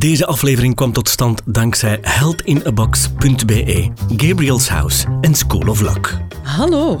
Deze aflevering kwam tot stand dankzij heldinabox.be, Gabriel's House en School of Luck. Hallo,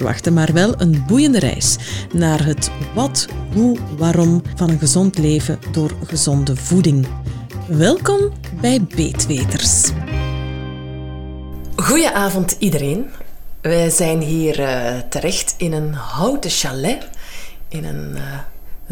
maar wel een boeiende reis naar het wat, hoe, waarom van een gezond leven door gezonde voeding. Welkom bij Beetweters. Goedenavond iedereen. Wij zijn hier uh, terecht in een houten chalet in een uh,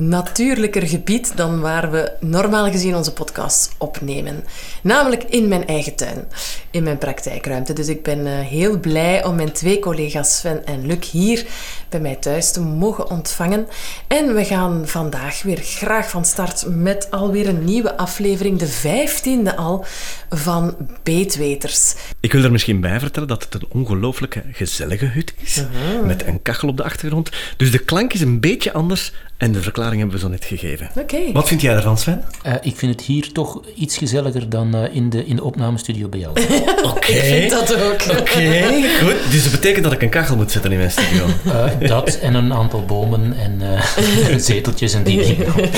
natuurlijker gebied dan waar we normaal gezien onze podcast opnemen. Namelijk in mijn eigen tuin, in mijn praktijkruimte. Dus ik ben uh, heel blij om mijn twee collega's Sven en Luc hier bij mij thuis te mogen ontvangen. En we gaan vandaag weer graag van start met alweer een nieuwe aflevering, de vijftiende al, van Beetweters. Ik wil er misschien bij vertellen dat het een ongelooflijke gezellige hut is, met een kachel op de achtergrond. Dus de klank is een beetje anders en de verklaring hebben we zo net gegeven. Oké. Wat vind jij ervan, Sven? Uh, ik vind het hier toch iets gezelliger dan uh, in, de, in de opnamestudio bij jou. Oké. ik vind dat ook. Oké, okay. goed. Dus dat betekent dat ik een kachel moet zetten in mijn studio. Uh, dat en een aantal bomen en zeteltjes en die dingen.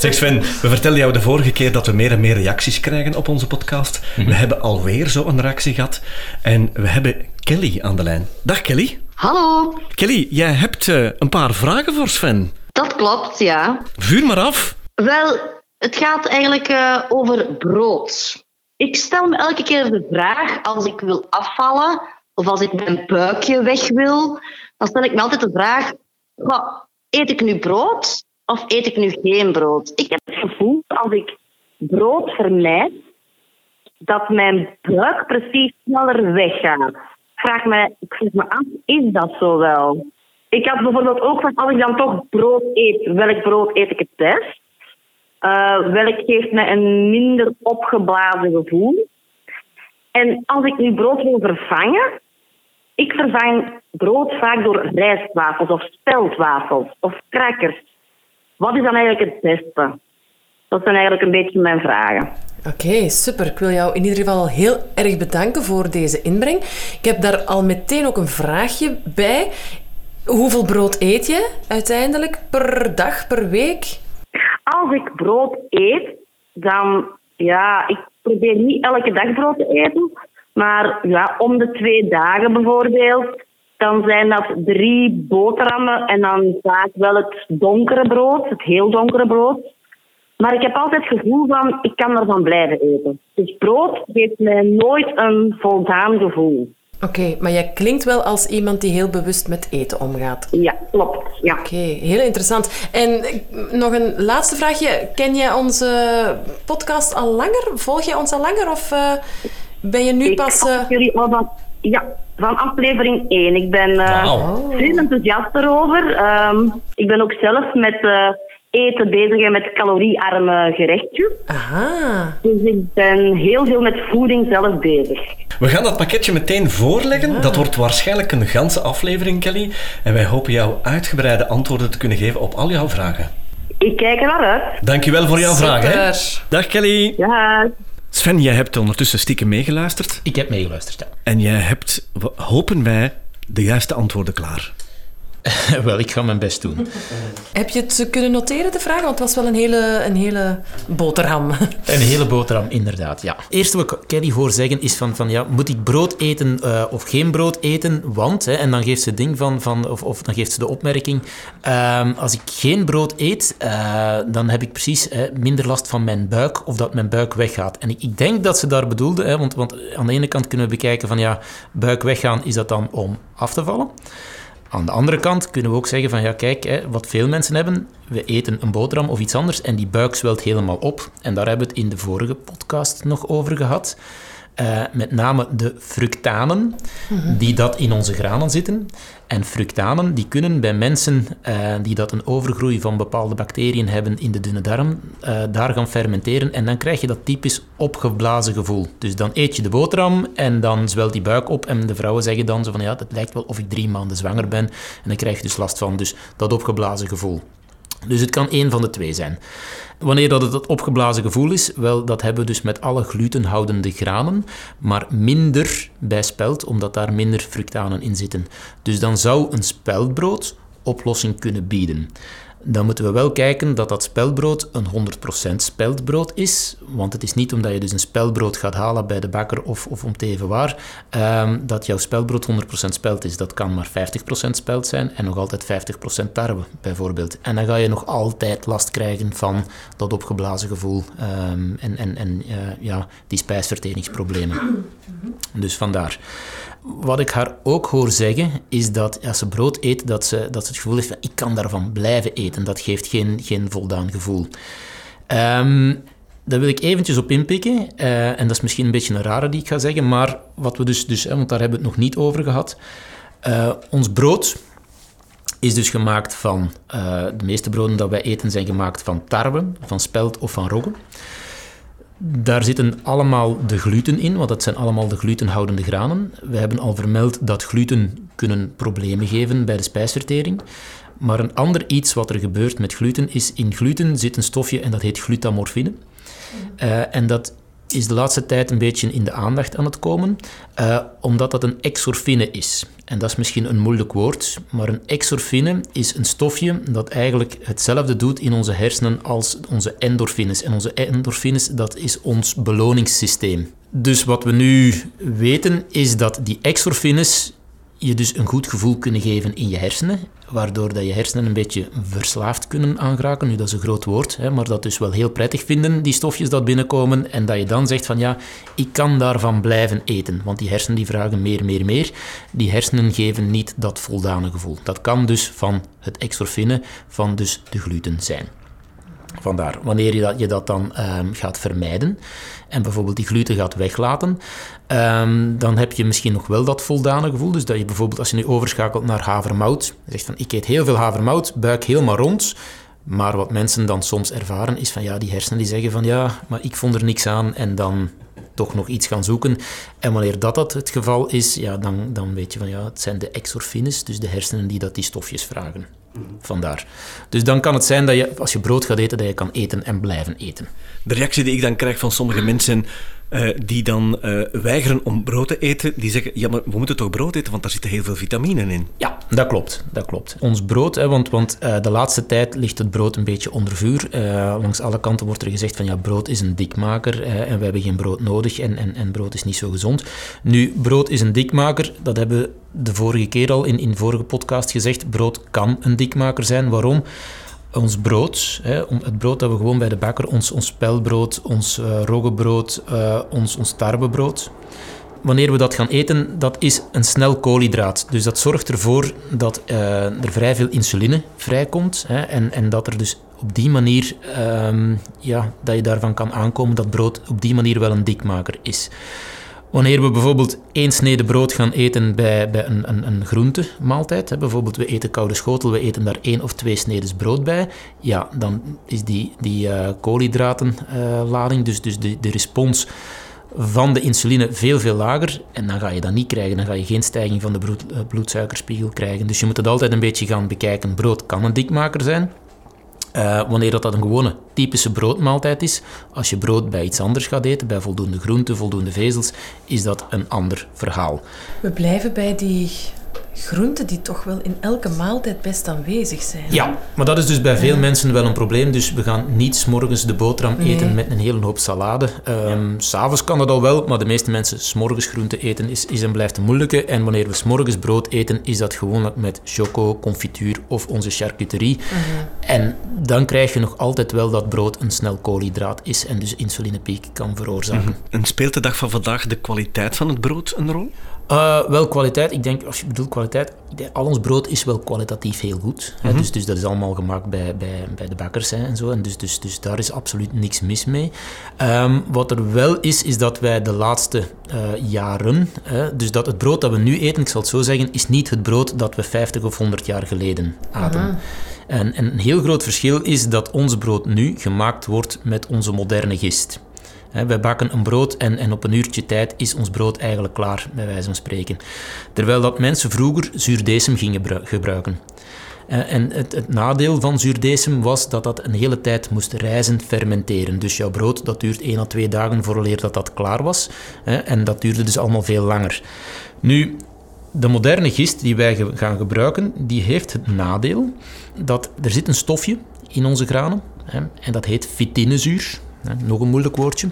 zeg Sven, we vertelden jou de vorige keer dat we meer en meer reacties krijgen op onze podcast. Mm-hmm. We hebben alweer zo een reactie gehad. En we hebben Kelly aan de lijn. Dag Kelly. Hallo. Kelly, jij hebt een paar vragen voor Sven. Dat klopt, ja. Vuur maar af. Wel, het gaat eigenlijk uh, over brood. Ik stel me elke keer de vraag, als ik wil afvallen of als ik mijn buikje weg wil, dan stel ik me altijd de vraag, wat, eet ik nu brood of eet ik nu geen brood? Ik heb het gevoel, als ik brood vermijd, dat mijn buik precies sneller weggaat. Vraag me, ik vraag me af, is dat zo wel? Ik had bijvoorbeeld ook van, als ik dan toch brood eet, welk brood eet ik het best? Uh, welk geeft me een minder opgeblazen gevoel? En als ik nu brood wil vervangen, ik vervang brood vaak door rijstwafels of speldwafels of crackers. Wat is dan eigenlijk het beste? Dat zijn eigenlijk een beetje mijn vragen. Oké, super. Ik wil jou in ieder geval heel erg bedanken voor deze inbreng. Ik heb daar al meteen ook een vraagje bij. Hoeveel brood eet je uiteindelijk per dag, per week? Als ik brood eet, dan ja, ik probeer niet elke dag brood te eten, maar ja, om de twee dagen bijvoorbeeld, dan zijn dat drie boterhammen en dan vaak wel het donkere brood, het heel donkere brood. Maar ik heb altijd het gevoel van, ik kan ervan blijven eten. Dus brood geeft mij nooit een voldaan gevoel. Oké, maar jij klinkt wel als iemand die heel bewust met eten omgaat. Ja, klopt. Ja. Oké, heel interessant. En nog een laatste vraagje. Ken jij onze podcast al langer? Volg jij ons al langer? Of uh, ben je nu ik pas... Uh... jullie al van, ja, van aflevering 1. Ik ben uh, wow. veel enthousiast erover. Um, ik ben ook zelf met eten bezig en met caloriearme gerechtjes. Aha. Dus ik ben heel veel met voeding zelf bezig. We gaan dat pakketje meteen voorleggen. Dat wordt waarschijnlijk een ganse aflevering, Kelly. En wij hopen jou uitgebreide antwoorden te kunnen geven op al jouw vragen. Ik kijk er naar uit. Dankjewel voor jouw Super. vragen. Dag Kelly. Ja. Sven, jij hebt ondertussen stiekem meegeluisterd. Ik heb meegeluisterd, ja. En jij hebt, hopen wij, de juiste antwoorden klaar. wel, ik ga mijn best doen. Heb je het kunnen noteren, de vraag? Want het was wel een hele, een hele boterham. Een hele boterham, inderdaad, ja. Eerst wat ik Kelly hoor zeggen is van, van ja, moet ik brood eten uh, of geen brood eten? Want, hè, en dan geeft ze ding van, van of, of dan geeft ze de opmerking, uh, als ik geen brood eet, uh, dan heb ik precies minder last van mijn buik of dat mijn buik weggaat. En ik, ik denk dat ze daar bedoelde, hè, want, want aan de ene kant kunnen we bekijken van ja, buik weggaan, is dat dan om af te vallen? Aan de andere kant kunnen we ook zeggen van ja, kijk, hè, wat veel mensen hebben, we eten een boterham of iets anders en die buik zwelt helemaal op. En daar hebben we het in de vorige podcast nog over gehad. Eh, met name de fructanen, die dat in onze granen zitten. En fructanen die kunnen bij mensen eh, die dat een overgroei van bepaalde bacteriën hebben in de dunne darm, eh, daar gaan fermenteren. En dan krijg je dat typisch opgeblazen gevoel. Dus dan eet je de boterham en dan zwelt die buik op. En de vrouwen zeggen dan zo van ja, het lijkt wel of ik drie maanden zwanger ben. En dan krijg je dus last van dus dat opgeblazen gevoel. Dus het kan één van de twee zijn. Wanneer dat het dat opgeblazen gevoel is, wel, dat hebben we dus met alle glutenhoudende granen, maar minder bij spelt, omdat daar minder fructanen in zitten. Dus dan zou een speldbrood oplossing kunnen bieden dan moeten we wel kijken dat dat speldbrood een 100% speldbrood is. Want het is niet omdat je dus een speldbrood gaat halen bij de bakker of, of om te even waar, ehm, dat jouw speldbrood 100% speld is. Dat kan maar 50% speld zijn en nog altijd 50% tarwe, bijvoorbeeld. En dan ga je nog altijd last krijgen van dat opgeblazen gevoel um, en, en, en uh, ja, die spijsverteringsproblemen. Dus vandaar. Wat ik haar ook hoor zeggen, is dat als ze brood eet, dat ze, dat het gevoel heeft van ik kan daarvan blijven eten. Dat geeft geen, geen voldaan gevoel. Um, daar wil ik eventjes op inpikken. Uh, en dat is misschien een beetje een rare die ik ga zeggen, maar wat we dus, dus want daar hebben we het nog niet over gehad. Uh, ons brood is dus gemaakt van, uh, de meeste broden dat wij eten zijn gemaakt van tarwe, van spelt of van rogge. Daar zitten allemaal de gluten in, want dat zijn allemaal de glutenhoudende granen. We hebben al vermeld dat gluten kunnen problemen geven bij de spijsvertering. Maar een ander iets wat er gebeurt met gluten is, in gluten zit een stofje en dat heet glutamorfine. Uh, en dat is de laatste tijd een beetje in de aandacht aan het komen, uh, omdat dat een exorfine is. En dat is misschien een moeilijk woord, maar een exorfine is een stofje dat eigenlijk hetzelfde doet in onze hersenen als onze endorfines. En onze endorfines, dat is ons beloningssysteem. Dus wat we nu weten is dat die exorfines je dus een goed gevoel kunnen geven in je hersenen, waardoor dat je hersenen een beetje verslaafd kunnen aangeraken. Nu, dat is een groot woord, hè, maar dat dus wel heel prettig vinden, die stofjes dat binnenkomen, en dat je dan zegt van ja, ik kan daarvan blijven eten, want die hersenen die vragen meer, meer, meer. Die hersenen geven niet dat voldane gevoel. Dat kan dus van het exorfine, van dus de gluten zijn. Vandaar, wanneer je dat, je dat dan um, gaat vermijden en bijvoorbeeld die gluten gaat weglaten, um, dan heb je misschien nog wel dat voldane gevoel. Dus dat je bijvoorbeeld, als je nu overschakelt naar havermout, zegt van ik eet heel veel havermout, buik helemaal rond, maar wat mensen dan soms ervaren is van ja, die hersenen die zeggen van ja, maar ik vond er niks aan en dan toch nog iets gaan zoeken. En wanneer dat, dat het geval is, ja, dan, dan weet je van ja, het zijn de exorfines, dus de hersenen die dat die stofjes vragen. Vandaar. Dus dan kan het zijn dat je, als je brood gaat eten, dat je kan eten en blijven eten. De reactie die ik dan krijg van sommige mensen uh, die dan uh, weigeren om brood te eten, die zeggen, ja, maar we moeten toch brood eten, want daar zitten heel veel vitaminen in. Ja, dat klopt. Dat klopt. Ons brood, hè, want, want uh, de laatste tijd ligt het brood een beetje onder vuur. langs alle kanten wordt er gezegd van, ja, brood is een dikmaker en we hebben geen brood nodig en, en, en brood is niet zo gezond. Nu, brood is een dikmaker, dat hebben we de vorige keer al in, in vorige podcast gezegd. Brood kan een dikmaker zijn. Waarom? ons brood, hè, het brood dat we gewoon bij de bakker, ons, ons spelbrood, ons uh, roggebrood, uh, ons, ons tarwebrood. Wanneer we dat gaan eten, dat is een snel koolhydraat. Dus dat zorgt ervoor dat uh, er vrij veel insuline vrijkomt hè, en, en dat er dus op die manier, um, ja, dat je daarvan kan aankomen dat brood op die manier wel een dikmaker is. Wanneer we bijvoorbeeld één snede brood gaan eten bij, bij een, een, een groentemaaltijd, hè, bijvoorbeeld we eten koude schotel, we eten daar één of twee snedes brood bij, ja, dan is die, die uh, koolhydratenlading, dus, dus de, de respons van de insuline veel, veel lager. En dan ga je dat niet krijgen. Dan ga je geen stijging van de uh, bloedsuikerspiegel krijgen. Dus je moet het altijd een beetje gaan bekijken. Brood kan een dikmaker zijn. Uh, wanneer dat, dat een gewone typische broodmaaltijd is, als je brood bij iets anders gaat eten, bij voldoende groenten, voldoende vezels, is dat een ander verhaal. We blijven bij die groenten die toch wel in elke maaltijd best aanwezig zijn. Ja, maar dat is dus bij veel ja. mensen wel een probleem. Dus we gaan niet s'morgens de boterham nee. eten met een hele hoop salade. Um, ja. S'avonds kan dat al wel, maar de meeste mensen s'morgens groenten eten is, is en blijft een moeilijke. En wanneer we s'morgens brood eten, is dat gewoonlijk met choco, confituur of onze charcuterie. Uh mhm. -huh. En dan krijg je nog altijd wel dat brood een snel koolhydraat is en dus insulinepiek kan veroorzaken. Uh -huh. En speelt de dag van vandaag de kwaliteit van het brood een rol? Uh, wel kwaliteit. Ik denk, als je bedoelt kwaliteit. Al ons brood is wel kwalitatief heel goed. hè, dus, dus dat is allemaal gemaakt bij, bij, bij de bakkers hè, en zo. En dus, dus, dus daar is absoluut niks mis mee. Ehm, wat er wel is, is dat wij de laatste eh, jaren, hè, dus dat het brood dat we nu eten, ik zal het zo zeggen, is niet het brood dat we 50 of 100 jaar geleden aten. En, en een heel groot verschil is dat ons brood nu gemaakt wordt met onze moderne gist. Wij bakken een brood en, en op een uurtje tijd is ons brood eigenlijk klaar, bij wijze van spreken. Terwijl dat mensen vroeger zuurdesem gingen gebru- gebruiken. En het, het nadeel van zuurdesem was dat dat een hele tijd moest rijzen fermenteren. Dus jouw brood dat duurt 1 à 2 dagen vooraleer dat dat klaar was. En dat duurde dus allemaal veel langer. Nu, de moderne gist die wij gaan gebruiken, die heeft het nadeel dat er zit een stofje in onze granen. En dat heet fitinezuur. Nog een moeilijk woordje.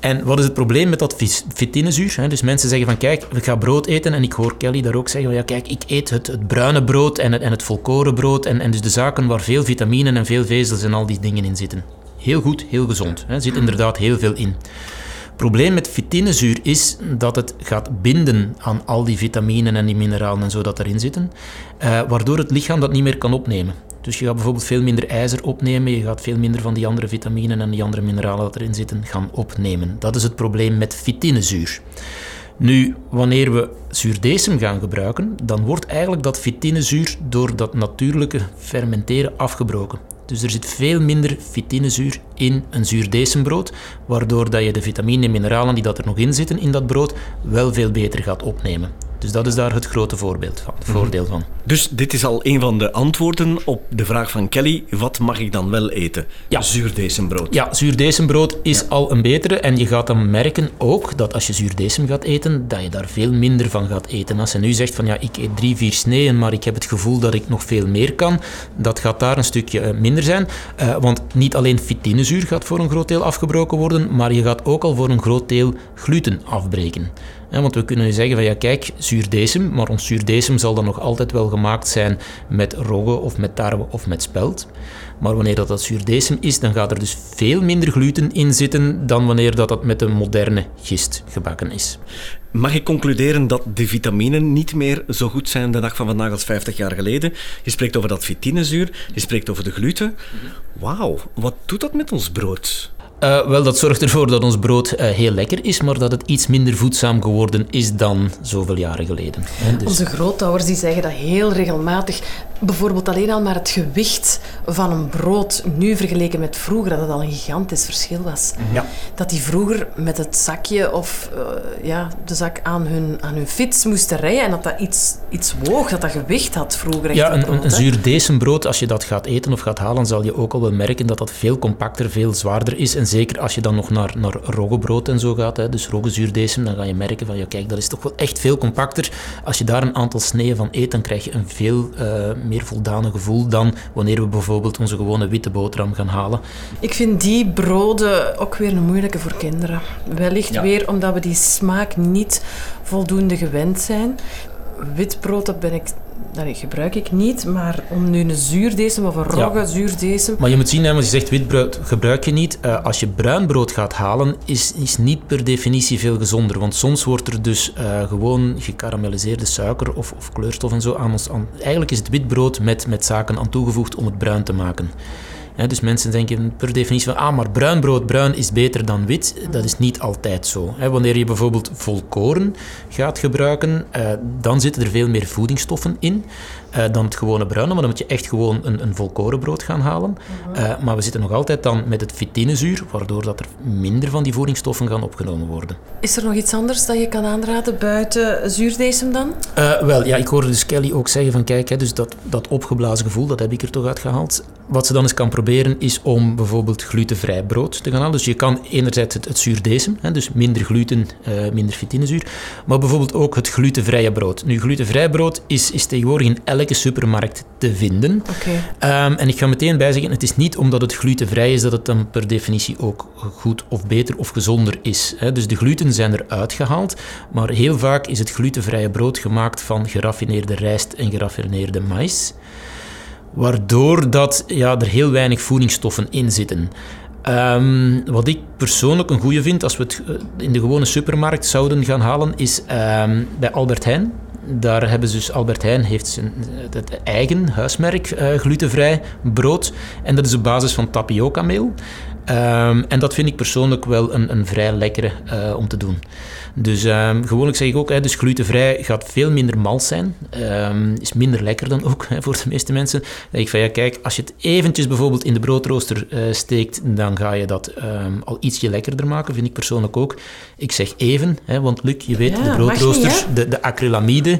En wat is het probleem met dat fitinezuur? Dus mensen zeggen van kijk, ik ga brood eten en ik hoor Kelly daar ook zeggen van ja kijk, ik eet het, het bruine brood en het, en het volkoren brood en, en dus de zaken waar veel vitaminen en veel vezels en al die dingen in zitten. Heel goed, heel gezond. Er zit inderdaad heel veel in. Het probleem met fitinezuur is dat het gaat binden aan al die vitaminen en die mineralen en zo dat erin zitten, eh, waardoor het lichaam dat niet meer kan opnemen. Dus je gaat bijvoorbeeld veel minder ijzer opnemen, je gaat veel minder van die andere vitaminen en die andere mineralen dat erin zitten gaan opnemen. Dat is het probleem met fitinezuur. Nu, wanneer we zuurdesem gaan gebruiken, dan wordt eigenlijk dat fitinezuur door dat natuurlijke fermenteren afgebroken. Dus er zit veel minder fitinezuur in een zuurdesembrood, waardoor dat je de vitamine en mineralen die dat er nog in zitten in dat brood wel veel beter gaat opnemen. Dus dat is daar het grote voorbeeld van, voordeel van. Dus dit is al een van de antwoorden op de vraag van Kelly. Wat mag ik dan wel eten? Ja. Zuurdesembrood. Ja, zuurdesembrood is al een betere. En je gaat dan merken ook dat als je zuurdesem gaat eten, dat je daar veel minder van gaat eten. Als je nu zegt van ja, ik eet drie, vier sneeën, maar ik heb het gevoel dat ik nog veel meer kan, dat gaat daar een stukje eh, minder zijn. Eh, want niet alleen fitinezuur gaat voor een groot deel afgebroken worden, maar je gaat ook al voor een groot deel gluten afbreken. Want we kunnen zeggen van ja, kijk, zuurdesem, maar ons zuurdesem zal dan nog altijd wel gemaakt zijn met rogge of met tarwe of met spelt. Maar wanneer dat, dat zuurdesem is, dan gaat er dus veel minder gluten in zitten dan wanneer dat, dat met een moderne gist gebakken is. Mag ik concluderen dat de vitaminen niet meer zo goed zijn de dag van vandaag als 50 jaar geleden? Je spreekt over dat fitinezuur, je spreekt over de gluten. Wauw, wat doet dat met ons brood? Eh, wel, dat zorgt ervoor dat ons brood eh, heel lekker is, maar dat het iets minder voedzaam geworden is dan zoveel jaren geleden. Hè, dus- Onze grootouders die zeggen dat heel regelmatig. Bijvoorbeeld alleen al maar het gewicht van een brood nu vergeleken met vroeger, dat het al een gigantisch verschil was. Ja. Dat die vroeger met het zakje of eh, ja, de zak aan hun, aan hun fiets moesten rijden en dat dat iets, iets woog, dat dat gewicht had vroeger. echt, Ja, dat een, brood, een, zuurdesembrood, als je dat gaat eten of gaat halen, zal je ook al wel merken dat dat veel compacter, veel zwaarder is. En zeker als je dan nog naar, naar roggebrood en zo gaat, hè, dus roggezuurdesem, dan ga je merken van, ja kijk, dat is toch wel echt veel compacter. Als je daar een aantal sneeën van eet, dan krijg je een veel eh, meer voldane gevoel dan wanneer we bijvoorbeeld onze gewone witte boterham gaan halen. Ik vind die broden ook weer een moeilijke voor kinderen. Wellicht Ja. weer omdat we die smaak niet voldoende gewend zijn. Witbrood, dat ben ik, dat gebruik ik niet, maar om nu een zuurdesem of een Ja. rogge zuurdesem... Maar je moet zien, hè, want je zegt witbrood gebruik je niet. Eh, als je bruin brood gaat halen, is, is niet per definitie veel gezonder. Want soms wordt er dus eh, gewoon gekarameliseerde suiker of, of kleurstof en zo aan ons... Aan, eigenlijk is het witbrood met, met zaken aan toegevoegd om het bruin te maken. Dus mensen denken per definitie van, ah, maar bruin brood, bruin is beter dan wit. Dat is niet altijd zo. Wanneer je bijvoorbeeld volkoren gaat gebruiken, eh, dan zitten er veel meer voedingsstoffen in eh, dan het gewone bruine. Maar dan moet je echt gewoon een, een volkorenbrood gaan halen. Eh, maar we zitten nog altijd dan met het fitinezuur, waardoor dat er minder van die voedingsstoffen gaan opgenomen worden. Is er nog iets anders dat je kan aanraden buiten zuurdesem dan? Eh, wel, ja, ik hoorde dus Kelly ook zeggen van kijk, hè, dus dat, dat opgeblazen gevoel, dat heb ik er toch uitgehaald. Wat ze dan eens kan proberen is om bijvoorbeeld glutenvrij brood te gaan halen. Dus je kan enerzijds het, het zuurdesem, hè, dus minder gluten, minder fitinezuur, maar bijvoorbeeld ook het glutenvrije brood. Nu, glutenvrij brood is, is tegenwoordig in elke supermarkt te vinden. Ehm, en ik ga meteen bijzeggen, het is niet omdat het glutenvrij is dat het dan per definitie ook goed of beter of gezonder is. Hè. Dus de gluten zijn eruit gehaald, maar heel vaak is het glutenvrije brood gemaakt van geraffineerde rijst en geraffineerde mais. Waardoor dat, ja, er heel weinig voedingsstoffen in zitten. Ehm, wat ik persoonlijk een goede vind, als we het eh, in de gewone supermarkt zouden gaan halen, is ehm, bij Albert Heijn Daar hebben ze dus, Albert Heijn heeft zijn, het eigen huismerk uh, glutenvrij brood. En dat is op basis van tapioca-meel. Um, en dat vind ik persoonlijk wel een, een vrij lekkere uh, om te doen. Dus um, gewoonlijk zeg ik ook, hè, dus glutenvrij gaat veel minder mals zijn. Um, is minder lekker dan ook hè, voor de meeste mensen. Dan ik van ja, kijk, als je het eventjes bijvoorbeeld in de broodrooster uh, steekt, dan ga je dat al ietsje lekkerder maken, vind ik persoonlijk ook. Ik zeg even, hè, want Luc, je weet, ja, de broodroosters, de, de acrylamide.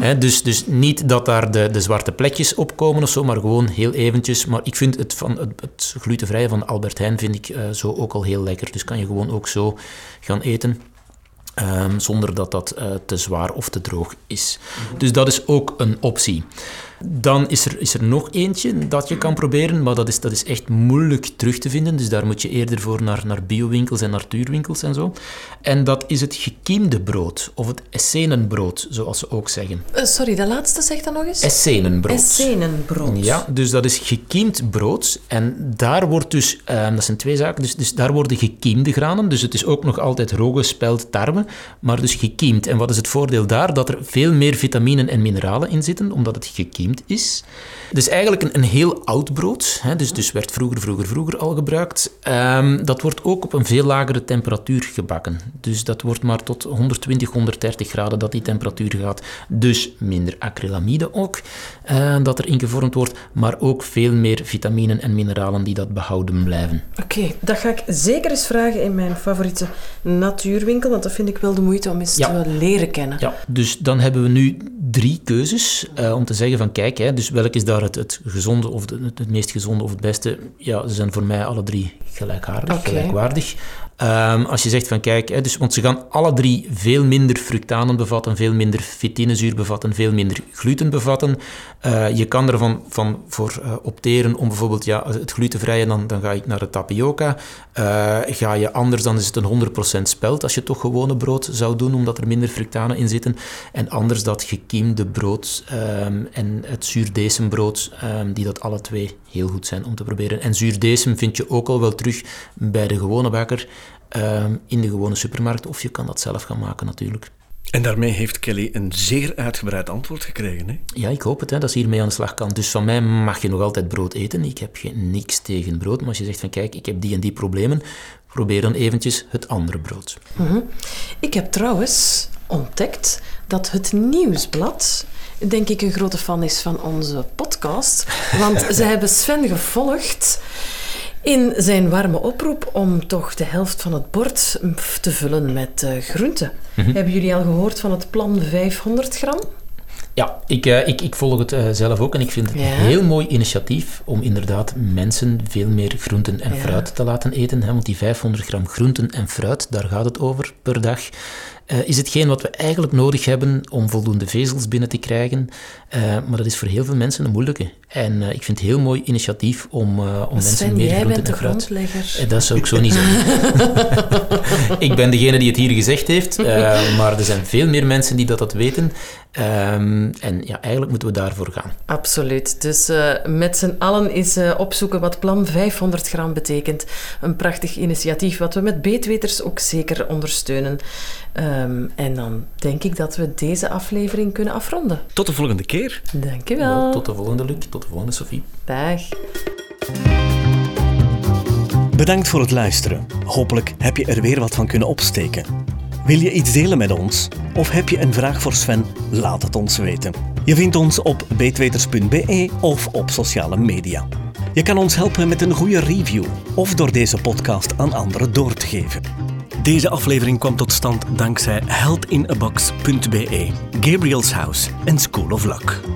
Hè, dus, dus niet dat daar de, de zwarte plekjes opkomen of zo, maar gewoon heel eventjes. Maar ik vind het, van, het, het glutenvrije van Albert Heijn vind ik uh, zo ook al heel lekker. Dus kan je gewoon ook zo gaan eten. Um, zonder dat dat uh, te zwaar of te droog is. Dus dat is ook een optie. Dan is er, is er nog eentje dat je kan proberen, maar dat is, dat is echt moeilijk terug te vinden. Dus daar moet je eerder voor naar, naar biowinkels en natuurwinkels en zo. En dat is het gekiemde brood, of het essenenbrood, zoals ze ook zeggen. Uh, sorry, de laatste zegt dat nog eens? Essenenbrood. Essenenbrood. Ja, dus dat is gekiemd brood. En daar wordt dus, uh, dat zijn twee zaken, dus, dus daar worden gekiemde granen. Dus het is ook nog altijd roge, speld, tarwe, maar dus gekiemd. En wat is het voordeel daar? Dat er veel meer vitaminen en mineralen in zitten, omdat het gekiemd is. Het is eigenlijk een, een heel oud brood, hè, dus, dus werd vroeger, vroeger, vroeger al gebruikt. Um, dat wordt ook op een veel lagere temperatuur gebakken. Dus dat wordt maar tot 120, 130 graden dat die temperatuur gaat. Dus minder acrylamide ook, uh, dat er ingevormd wordt, maar ook veel meer vitaminen en mineralen die dat behouden blijven. Oké, okay, dat ga ik zeker eens vragen in mijn favoriete natuurwinkel, want dat vind ik wel de moeite om eens ja. te leren kennen. Ja, dus dan hebben we nu drie keuzes uh, om te zeggen van kijk, hè, dus welk is daar het, het gezonde of de, het, meest gezonde of het beste? Ja, ze zijn voor mij alle drie gelijkaardig, okay. gelijkwaardig. Um, als je zegt van kijk, hè, dus, want ze gaan alle drie veel minder fructanen bevatten, veel minder fitinezuur bevatten, veel minder gluten bevatten. Uh, je kan ervan van voor uh, opteren om bijvoorbeeld ja, het glutenvrije, dan, dan ga ik naar de tapioca. Uh, ga je anders, dan is het een 100% spelt als je toch gewone brood zou doen, omdat er minder fructanen in zitten. En anders dat gekiemde brood um, en het zuurdesembrood, um, die dat alle twee heel goed zijn om te proberen. En zuurdesem vind je ook al wel terug bij de gewone bakker um, in de gewone supermarkt. Of je kan dat zelf gaan maken natuurlijk. En daarmee heeft Kelly een zeer uitgebreid antwoord gekregen. Hè? Ja, ik hoop het, hè, dat ze hiermee aan de slag kan. Dus van mij mag je nog altijd brood eten. Ik heb geen, niks tegen brood. Maar als je zegt van kijk, ik heb die en die problemen, probeer dan eventjes het andere brood. Mm -hmm. Ik heb trouwens ontdekt dat het Nieuwsblad denk ik een grote fan is van onze podcast. Want ze hebben Sven gevolgd in zijn warme oproep om toch de helft van het bord te vullen met uh, groenten. Mm -hmm. Hebben jullie al gehoord van het plan 500 gram? Ja, ik, uh, ik, ik volg het uh, zelf ook en ik vind het ja. een heel mooi initiatief om inderdaad mensen veel meer groenten en ja. fruit te laten eten. Hè, want die 500 gram groenten en fruit, daar gaat het over per dag. Uh, is hetgeen wat we eigenlijk nodig hebben om voldoende vezels binnen te krijgen. Uh, maar dat is voor heel veel mensen een moeilijke. En uh, ik vind het een heel mooi initiatief om, om mensen meer groenten en fruit... dat zou ik zo niet zeggen. ik ben degene die het hier gezegd heeft, maar er zijn veel meer mensen die dat, dat weten. Um, en ja, eigenlijk moeten we daarvoor gaan. Absoluut. Dus met z'n allen eens opzoeken wat plan 500 gram betekent. Een prachtig initiatief wat we met beetweters ook zeker ondersteunen. Um, en dan denk ik dat we deze aflevering kunnen afronden. Tot de volgende keer. Dankjewel. Tot de volgende, Luc. Tot de volgende, Sophie. Dag. Bedankt voor het luisteren. Hopelijk heb je er weer wat van kunnen opsteken. Wil je iets delen met ons? Of heb je een vraag voor Sven? Laat het ons weten. Je vindt ons op beetweters.be of op sociale media. Je kan ons helpen met een goede review of door deze podcast aan anderen door te geven. Deze aflevering kwam tot stand dankzij heldinabox.be, Gabriel's House en School of Luck.